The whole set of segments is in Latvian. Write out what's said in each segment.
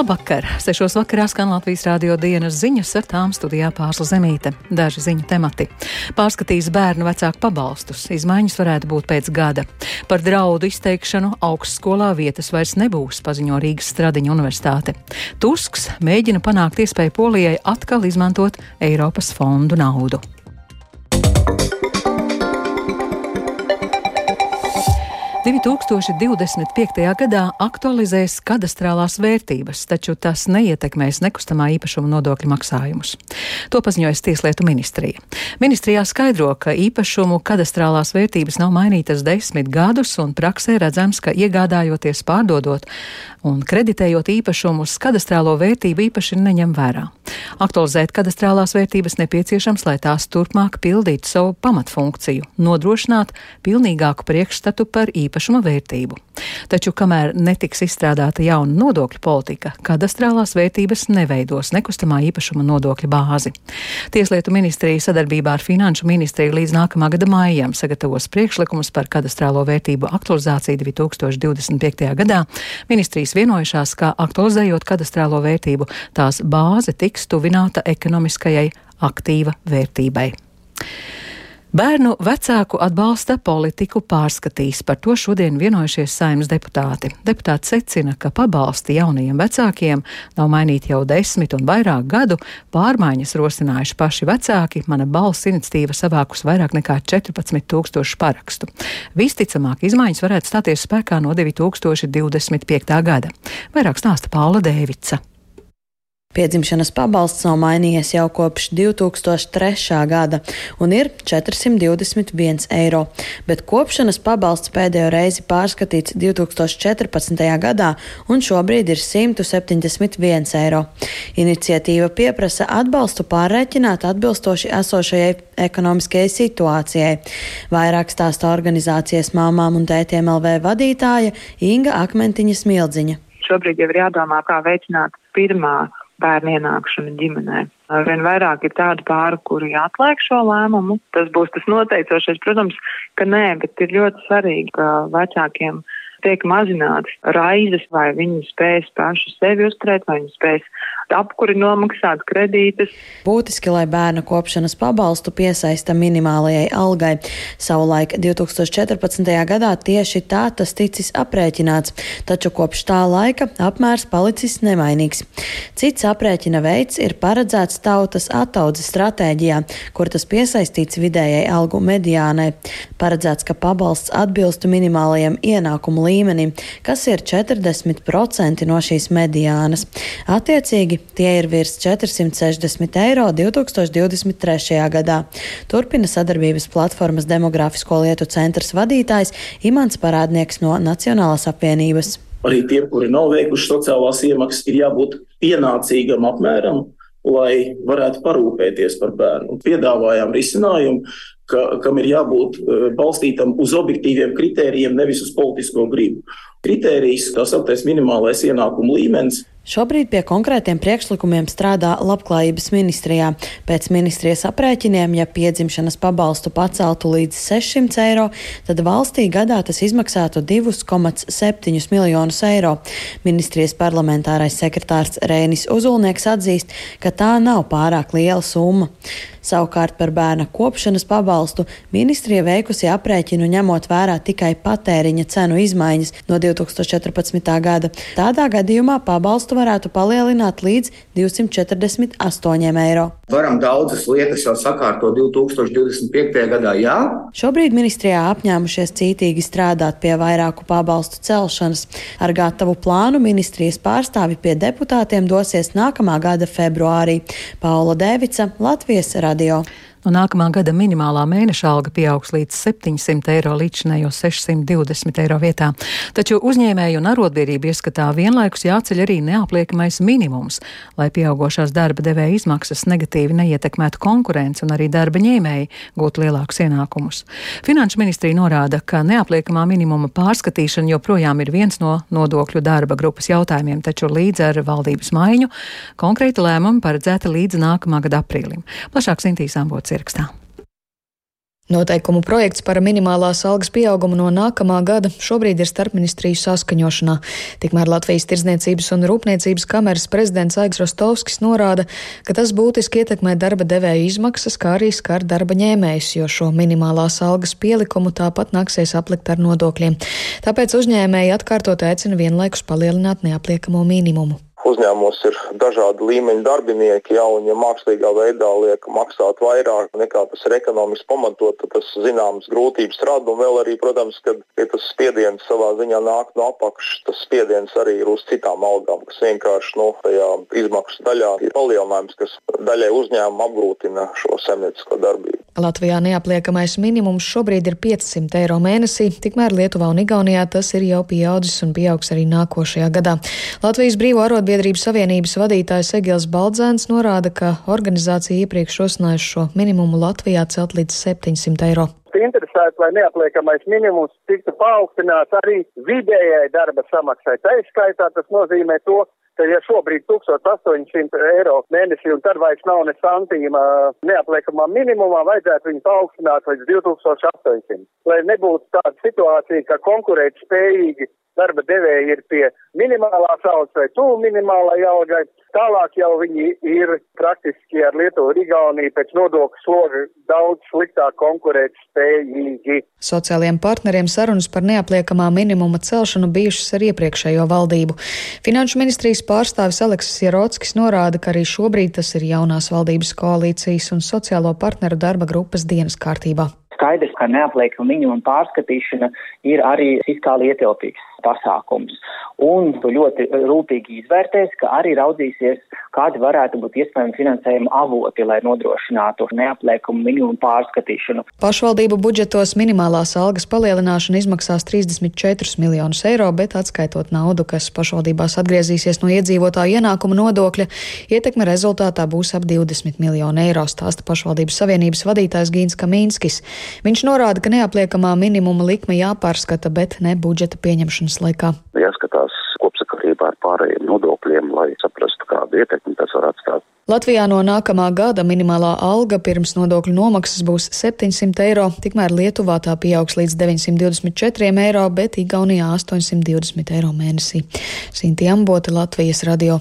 Labvakar! Sešos vakarā skan Latvijas rādio dienas ziņas ar tām studijā Pārsla Zemīte. Daži ziņu temati. Pārskatīs bērnu vecāku pabalstus. Izmaiņas varētu būt pēc gada. Par draudu izteikšanu augstskolā vietas vairs nebūs, paziņo Rīgas Stradiņa universitāte. Tusks mēģina panākt iespēju Polijai atkal izmantot Eiropas fondu naudu. 2025. gadā aktualizēs kadastrālās vērtības, taču tas neietekmēs nekustamā īpašuma nodokļu maksājumus. To paziņojas Tieslietu ministrija. Ministrijā skaidro, ka īpašumu kadastrālās vērtības nav mainītas desmit gadus, un praksē redzams, ka iegādājoties, pārdodot un kreditējot īpašumus, kadastrālo vērtību īpaši neņem vērā. Aktualizēt kadastrālās vērtības nepieciešams, lai tās turpmāk pildītu savu pamatfunkciju - nodrošināt pilnīgāku priekšstatu par īpašuma vērtību. Taču, kamēr netiks izstrādāta jauna nodokļu politika, kadastrālās vērtības neveidos nekustamā īpašuma nodokļa bāzi. Tieslietu ministrija sadarbībā ar Finanšu ministriju līdz nākamā gada maijam sagatavos priekšlikumus par kadastrālo vērtību aktualizāciju 2025. gadā. Ministrijas vienojušās, ka aktualizējot kadastrālo vērtību, tās bāze tiks tuvināta ekonomiskajai aktīva vērtībai. Bērnu vecāku atbalsta politiku pārskatīs. Par to šodien vienojušies saimnes deputāti. Deputāti secina, ka pabalsti jaunajiem vecākiem nav mainīti jau desmit un vairāk gadu. Pārmaiņas rosinājuši paši vecāki. Mana balss iniciatīva savākus vairāk nekā 14 tūkstošu parakstu. Visticamāk, izmaiņas varētu stāties spēkā no 2025. gada. Vairāk stāsta Paula Dēvica. Piedzimšanas pabalsts nav mainījies jau kopš 2003. gada un ir 421 eiro, bet kopšanas pabalsts pēdējo reizi pārskatīts 2014. gadā un šobrīd ir 171 eiro. Iniciatīva pieprasa atbalstu pārreikināt atbilstoši esošajai ekonomiskajai situācijai. Vairāk stāsta organizācijas māmām un tētiem LV vadītāja Inga Akmentiņa Smildziņa. Šobrīd jau ir jādomā, kā veicināt pirmā bērnu ienākšanu ģimenē. Arvien vairāk ir tādu pāru, kuri atliek šo lēmumu. Tas būs tas noteicošais. Protams, ka nē, bet ir ļoti svarīgi, ka vecākiem tiek mazinātas raizes, vai viņi spēs paši sevi uzturēt, vai viņi spēs apkuri nomaksāt kredītus. Būtiski, lai bērnu kopšanas pabalstu piesaista minimālajai algai. Savulaik 2014. gadā tieši tā tas ticis aprēķināts, taču kopš tā laika apmērs palicis nemainīgs. Cits aprēķina veids ir paredzēts tautas attaudzes stratēģijā, kur tas piesaistīts vidējai algu mediānai. Paredzēts, ka pabalsts atbilstu minimālajiem ienākumu līmenim, kas ir 40% no šīs mediānas. Attiecīgi, tie ir virs 460 eiro 2023. gadā. Turpina sadarbības platformas Demogrāfisko lietu centrs vadītājs Imants Parādnieks no Nacionālās apvienības. Arī tiem, kuri nav veikuši sociālās iemaksas, ir jābūt pienācīgam apmēram, lai varētu parūpēties par bērnu. Piedāvājām risinājumu, ka, kam ir jābūt e, balstītam uz objektīviem kritērijiem, nevis uz politisko gribu. Kritērijs, tā sauktais minimālais ienākuma līmenis, Šobrīd pie konkrētiem priekšlikumiem strādā Labklājības ministrijā. Pēc ministrijas aprēķiniem, ja piedzimšanas pabalstu paceltu līdz 600 eiro, tad valstī gadā tas izmaksātu 2,7 miljonus eiro. Ministrijas parlamentārais sekretārs Rēnis Uzulnieks atzīst, ka tā nav pārāk liela summa. Savukārt par bērna kopšanas pabalstu ministrija veikusi aprēķinu ņemot vērā tikai patēriņa cenu izmaiņas no 2014. gada. Tādā gadījumā pabalstu varētu palielināt līdz 248 eiro. Varam daudzas lietas jau sakārtot 2025. gadā, jā. Šobrīd ministrijā apņēmušies cītīgi strādāt pie vairāku pabalstu celšanas. Ar gatavu plānu ministrijas pārstāvi pie deputātiem dosies nākamā gada februārī. Paula Devica, Latvijas radio. No nākamā gada minimālā mēneša alga pieaugs līdz 700 eiro līdzinējo 620 eiro vietā. Taču uzņēmēju un arotbiedrību ieskatā vienlaikus jāceļ arī neapliekamais minimums, lai pieaugošās darba devēja izmaksas negatīvi neietekmētu konkurenci un arī darba ņēmēji gūtu lielākus ienākumus. Finanšu ministrija norāda, ka neapliekamā minimuma pārskatīšana joprojām ir viens no nodokļu darba grupas jautājumiem, taču līdz ar valdības maiņu konkrēta lēmuma paredzēta līdz nākamā gada aprīlim. Plašāk Sintīs Ambots ierakstā. Noteikumu projekts par minimālās algas pieaugumu no nākamā gada šobrīd ir starpministriju saskaņošanā. Tikmēr Latvijas Tirdzniecības un Rūpniecības kameras prezidents Aigs Rostovskis norāda, ka tas būtiski ietekmē darba devēju izmaksas, kā arī skar darba ņēmējus, jo šo minimālās algas pielikumu tāpat nāksies aplikt ar nodokļiem. Tāpēc uzņēmēji atkārtot aicina vienlaikus palielināt neapliekamo minimumu. Uzņēmumos ir dažādi līmeņi darbinieki, ja, un ja mākslīgā veidā liek maksāt vairāk nekā tas ir ekonomiski pamatot, tad tas zināmas grūtības rada. Un vēl arī, protams, kad ja tas spiediens savā ziņā nāk no apakšas, tas spiediens arī ir uz citām algām, kas vienkārši nu, tajā izmaksu daļā ir palielinājums, kas daļai uzņēmumu apgrūtina šo saimniecisko darbību. Latvijā neapliekamais minimums šobrīd ir 500 eiro mēnesī, tikmēr Lietuvā un Igaunijā tas ir jau pieaudzis un pieaugs arī nākošajā gadā. Latvijas Brīvo arotbiedrības savienības vadītājs Egils Baldzēns norāda, ka organizācija iepriekš rosinājuši šo minimumu Latvijā celt līdz 700 eiro interesēts, lai neapliekamais minimums tiktu paaugstināts arī vidējai darba samaksai. Tā izskaitā tas nozīmē to, ka ja šobrīd 1800 eiro mēnesī un tad vairs nav ne santīma neapliekamā minimumā, vajadzētu viņu paaugstināt līdz 2800. Lai nebūtu tāda situācija, ka konkurēt spējīgi darba devēji ir pie minimālās algas vai tuvu minimālai algai. Tālāk jau viņi ir praktiski ar Lietuvu un Igauniju pēc nodokļu sloga daudz sliktāk konkurēt spējīgi. Sociālajiem partneriem sarunas par neapliekamā minimuma celšanu bijušas ar iepriekšējo valdību. Finanšu ministrijas pārstāvis Aleksis Jerotskis norāda, ka arī šobrīd tas ir jaunās valdības koalīcijas un sociālo partneru darba grupas dienas kārtībā skaidrs, ka neapliekama minimuma pārskatīšana ir arī fiskāli ietilpīgs pasākums. Un ļoti rūpīgi izvērtēs, ka arī raudzīsies, kādi varētu būt iespējami finansējuma avoti, lai nodrošinātu neapliekumu minimumu pārskatīšanu. Pašvaldību budžetos minimālās algas palielināšana izmaksās 34 miljonus eiro, bet atskaitot naudu, kas pašvaldībās atgriezīsies no iedzīvotāju ienākuma nodokļa, ietekme rezultātā būs ap 20 miljonu eiro, stāsta pašvaldības savienības vadītājs Gīns Kamīnskis. Viņš norāda, ka neapliekamā minimuma likme jāpārskata, bet ne budžeta pieņemšanas laikā. Jāskatās kopsakarībā ar pārējiem nodokļiem, lai saprastu, kādu ietekmi tas var atstāt. Latvijā no nākamā gada minimālā alga pirms nodokļu nomaksas būs 700 eiro, tikmēr Lietuvā tā pieaugs līdz 924 eiro, bet Igaunijā 820 eiro mēnesī. Sinti Ambota, Latvijas radio.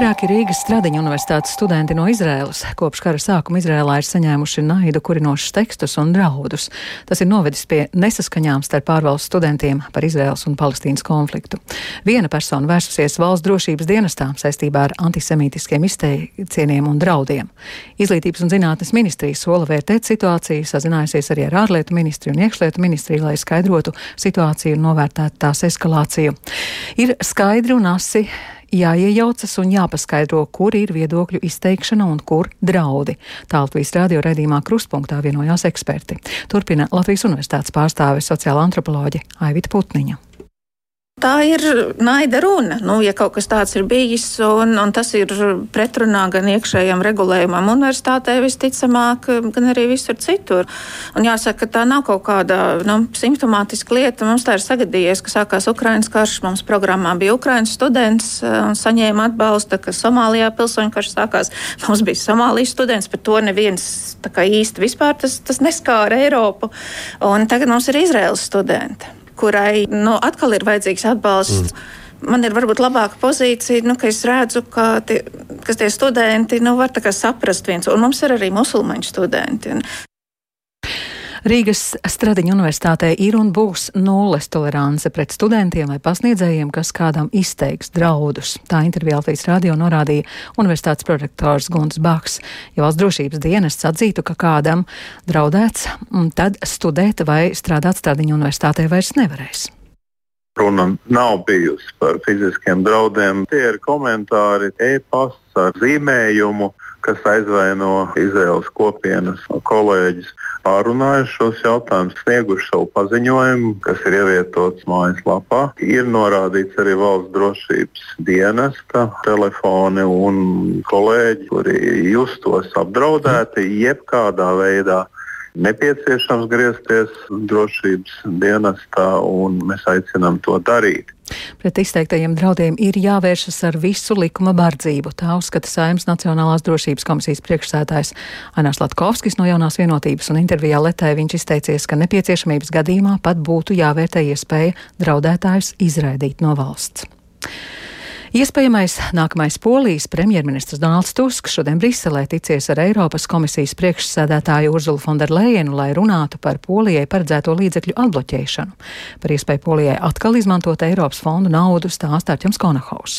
Vairāki Rīgas Stradiņa universitātes studenti no Izrēlas kopš kara sākuma Izrēlā ir saņēmuši naidu kurinošus tekstus un draudus. Tas ir novedis pie nesaskaņām starp ārvalstu studentiem par Izrēlas un Palestīnas konfliktu. Viena persona vērsusies valsts drošības dienestā saistībā ar antisemītiskiem izteicieniem un draudiem. Izglītības un zinātnes ministrija sola vērtēt situāciju, sazinājusies arī ar ārlietu ministriju un iekšlietu ministriju, lai skaidrotu situāciju un novērtētu tās eskalāciju. Ir skaidri un asi jāiejaucas un jāpaskaidro, kur ir viedokļu izteikšana un kur draudi. Tā Latvijas radio redzījumā kruspunktā vienojās eksperti. Turpina Latvijas universitātes pārstāve sociāla antropoloģe Aivita Putniņa. Tā ir naida runa. Nu, ja kaut kas tāds ir bijis, un, un tas ir pretrunā gan iekšējam regulējumam, universitātē visticamāk, gan arī visur citur. Un jāsaka, ka tā nav kaut kāda nu, simptomātiska lieta. Mums tā ir sagadījies, ka sākās Ukraiņas karš. Mums programmā bija Ukraiņas students un saņēma atbalstu, ka Somālijā pilsoņu karš sākās. Mums bija Somālijas students, bet to neviens īsti vispār tas, tas neskāra Eiropu. Un tagad mums ir Izraels studenti kurai nu, atkal ir vajadzīgs atbalsts. Mm man ir varbūt labāka pozīcija, nu, ka es redzu, ka tie, tie studenti nu, var saprast viens, un mums ir arī musulmaņu studenti. Un Rīgas Stradiņa universitātē ir un būs nulles tolerance pret studentiem vai pasniedzējiem, kas kādam izteiks draudus. Tā intervijā Latvijas radio norādīja universitātes prorektors Gunts Baks. Ja valsts drošības dienests atzītu, ka kādam draudēts, tad studēt vai strādāt Stradiņa universitātē vairs nevarēs. Runa nav bijusi par fiziskiem draudiem. Tie ir komentāri, e-pasts ar zīmējumu, kas aizvaino Izraels kopienas kolēģis pārunājuši šos jautājumus, snieguši savu paziņojumu, kas ir ievietots mājaslapā. Ir norādīts arī valsts drošības dienesta telefoni un kolēģi, kuri justos apdraudēti jebkādā veidā nepieciešams griezties drošības dienestā, un mēs aicinām to darīt. Pret izteiktajiem draudiem ir jāvēršas ar visu likuma bardzību. Tā uzskata Saimnes Nacionālās drošības komisijas priekšsētājs Anās Latkovskis no jaunās vienotības, un intervijā Letē viņš izteicies, ka nepieciešamības gadījumā pat būtu jāvērtē iespēja draudētājus izraidīt no valsts. Iespējamais nākamais polijas premjerministrs Donalds Tusks šodien Briselē ticies ar Eiropas komisijas priekšsēdētāju Urzulu Fonderlejenu, lai runātu par polijai paredzēto līdzekļu atbloķēšanu. Par iespēju polijai atkal izmantot Eiropas fondu naudu stāstā Ķems Konahaus.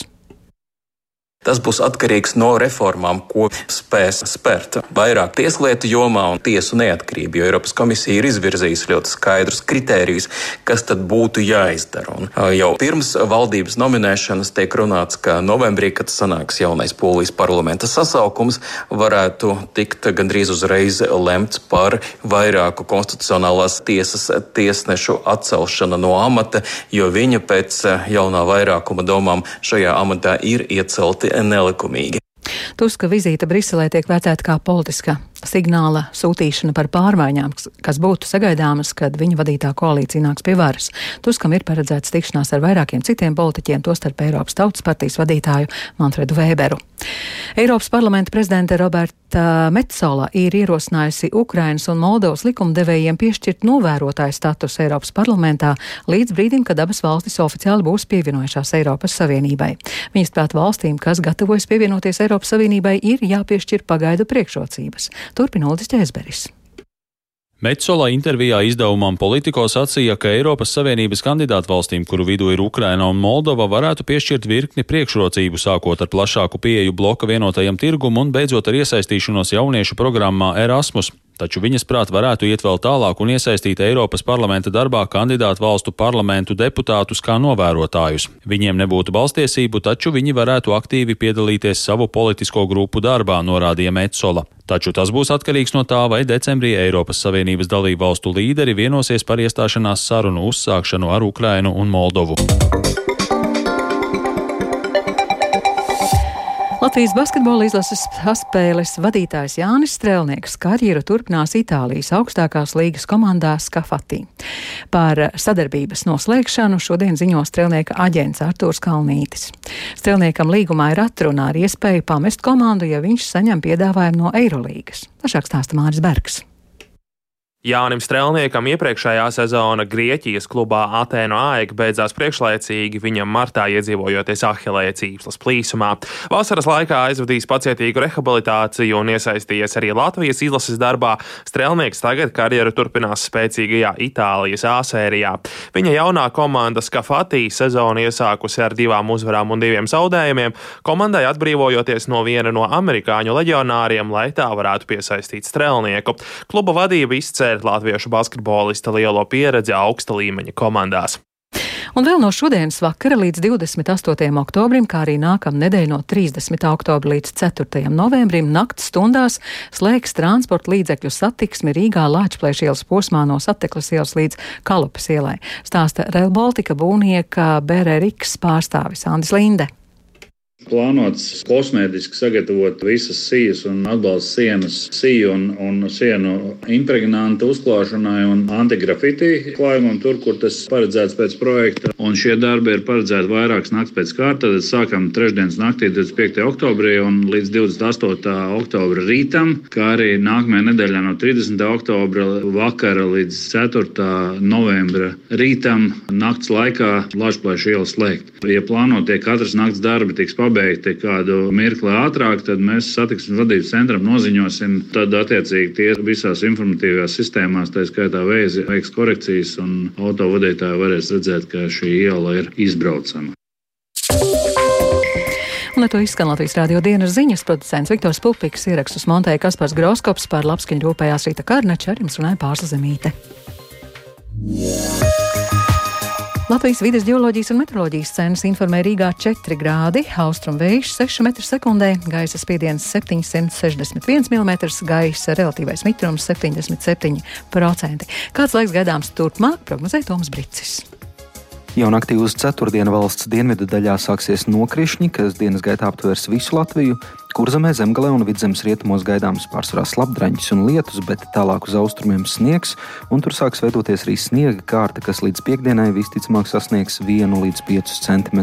Tas būs atkarīgs no reformām, ko spēs spērt vairāk tieslietu jomā un tiesu neatkarību, jo Eiropas komisija ir izvirzījusi ļoti skaidrus kritērijus, kas tad būtu jāizdara. Un jau pirms valdības nominēšanas tiek runāts, ka novembrī, kad sanāks jaunais polijas parlamenta sasaukums, varētu tikt gandrīz uzreiz lemts par vairāku konstitucionālās tiesas tiesnešu atcelšanu no amata, jo viņa pēc jaunā vairākuma domām šajā amatā ir iecelti nelikumīgi. Tuska vizīte Briselē tiek vērtēta kā politiska signāla sūtīšana par pārmaiņām, kas būtu sagaidāmas, kad viņa vadītā koalīcija nāks pie varas. Tuskam ir paredzēts tikšanās ar vairākiem citiem politiķiem, tostarp Eiropas Tautas partijas vadītāju Manfredu Vēberu. Eiropas parlamenta prezidente Roberta Metzola ir ierosinājusi Ukrainas un Moldovas likumdevējiem piešķirt novērotāju statusu Eiropas parlamentā līdz brīdim, kad abas valstis oficiāli būs pievienojušās Eiropas Savienībai. Viņas prāt valstīm, kas gatavojas pievienoties Eiropas Savienībai, ir jāpiešķir pagaidu priekšrocības. Turpina Uldis Čēzberis. Metzola intervijā izdevumam Politico sacīja, ka Eiropas Savienības kandidātu valstīm, kuru vidū ir Ukraina un Moldova, varētu piešķirt virkni priekšrocību, sākot ar plašāku pieeju bloka vienotajam tirgumam un beidzot ar iesaistīšanos jauniešu programmā Erasmus taču viņas prāt varētu iet vēl tālāk un iesaistīt Eiropas parlamenta darbā kandidātu valstu parlamentu deputātus kā novērotājus. Viņiem nebūtu balstiesību, taču viņi varētu aktīvi piedalīties savu politisko grupu darbā, norādīja Metsola. Taču tas būs atkarīgs no tā, vai decembrī Eiropas Savienības dalību valstu līderi vienosies par iestāšanās sarunu uzsākšanu ar Ukrainu un Moldovu. Latvijas basketbola izlases spēles vadītājs Jānis Strēlnieks karjeru turpinās Itālijas augstākās līgas komandā Skafati. Par sadarbības noslēgšanu šodien ziņo Strēlnieka aģents Artūrs Kalnītis. Strēlniekam līgumā ir atrunā ar iespēju pamest komandu, ja viņš saņem piedāvājumu no Eirolīgas. Plašāk stāsta Māris Bergs. Jānim Strelniekam iepriekšējā sezona Grieķijas klubā Atēnu AEK beidzās priekšlaicīgi, viņam martā iedzīvojoties Ahilēja cīpslas plīsumā. Vasaras laikā aizvadījis pacietīgu rehabilitāciju un iesaistījies arī Latvijas izlases darbā. Strelnieks tagad karjeru turpinās spēcīgajā Itālijas āsērijā. Viņa jaunā komanda Skafati sezonu iesākusi ar divām uzvarām un diviem zaudējumiem, komandai atbrīvojoties no viena no amerikāņu leģionāriem, lai tā varētu piesaistīt Strelnieku. Kluba vadība izcēla uzsvērt latviešu basketbolista lielo pieredzi augsta līmeņa komandās. Un vēl no šodienas vakara līdz 28. oktobrim, kā arī nākamā nedēļa no 30. oktobra līdz 4. novembrim, naktas stundās slēgs transporta līdzekļu satiksmi Rīgā Lāčplēša ielas posmā no Sateklas ielas līdz Kalupas ielai. Stāsta Rail Baltica būvnieka Bērē Riks pārstāvis Andis Linde. Plānots kosmētiski sagatavot visas sijas un atbalsta sienas, siju un, un sienu impregnantu uzklāšanai un antigrafiti klājumam, tur, kur tas paredzēts pēc projekta. Un šie darbi ir paredzēti vairākas naktas pēc kārtas. Tad sākam trešdienas naktī, 25. oktobrī un līdz 28. oktobra rītam, kā arī nākamajā nedēļā no 30. oktobra vakara līdz 4. novembra rītam nakts laikā Lašplēša iela slēgt. Ja plānotie katras nakts darbi tiks pabeigti, pabeigti kādu mirkli ātrāk, tad mēs satiksmes vadības centram noziņosim. Tad, attiecīgi, tie visās informatīvajās sistēmās, tā skaitā vēzi, veiks korekcijas, un autovadītāji varēs redzēt, ka šī iela ir izbraucama. Un ar to izskan Latvijas rādio dienas ziņas producents Viktors Pupiks, ierakstus montēja Kaspars Groskops par labskaņu rūpējās Rīta Kārnača, ar jums runāja Pārsla Zemīte. Yeah. Latvijas vides geoloģijas un meteoroloģijas centrs informē Rīgā 4 grādi, austrumu vējš 6 m2, gaisa spiediens 761 mm, gaisa relatīvais mitrums 77%. Kāds laiks gaidāms turpmāk, prognozē Toms Bricis. Jau naktī uz ceturtdienu valsts dienvidu daļā sāksies nokrišņi, kas dienas gaitā aptvers visu Latviju. Kurzemē, zemgalē un vidzemes rietumos gaidāms pārsvarā slapdraņķis un lietus, bet tālāk uz austrumiem sniegs, un tur sāks veidoties arī sniega kārta, kas līdz piekdienai visticamāk sasniegs 1 līdz 5 cm.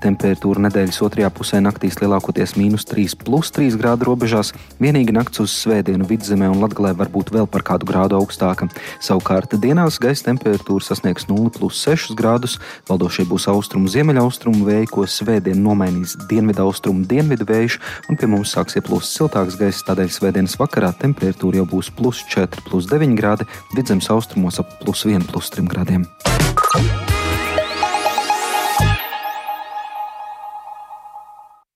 Temperatūra nedēļas otrajā pusē naktīs lielākoties mīnus 3,3 grādu robežās, vienīgi nakts uz svētdienu vidzemē un latgalē var būt vēl par kādu grādu augstāka. Savukārt dienās gaisa temperatūra sasniegs 0,6 grādus, valdošie būs austrumu ziemeļaustrumu vēji, ko svētdien nomainīs dienvidu austrumu dienvidu vējš, un pie mums sāks ieplūst siltāks gaiss, tādēļ svētdienas vakarā temperatūra jau būs plus 4, plus 9 grādi, vidzemes austrumos ap plus 1, plus 3 grādiem.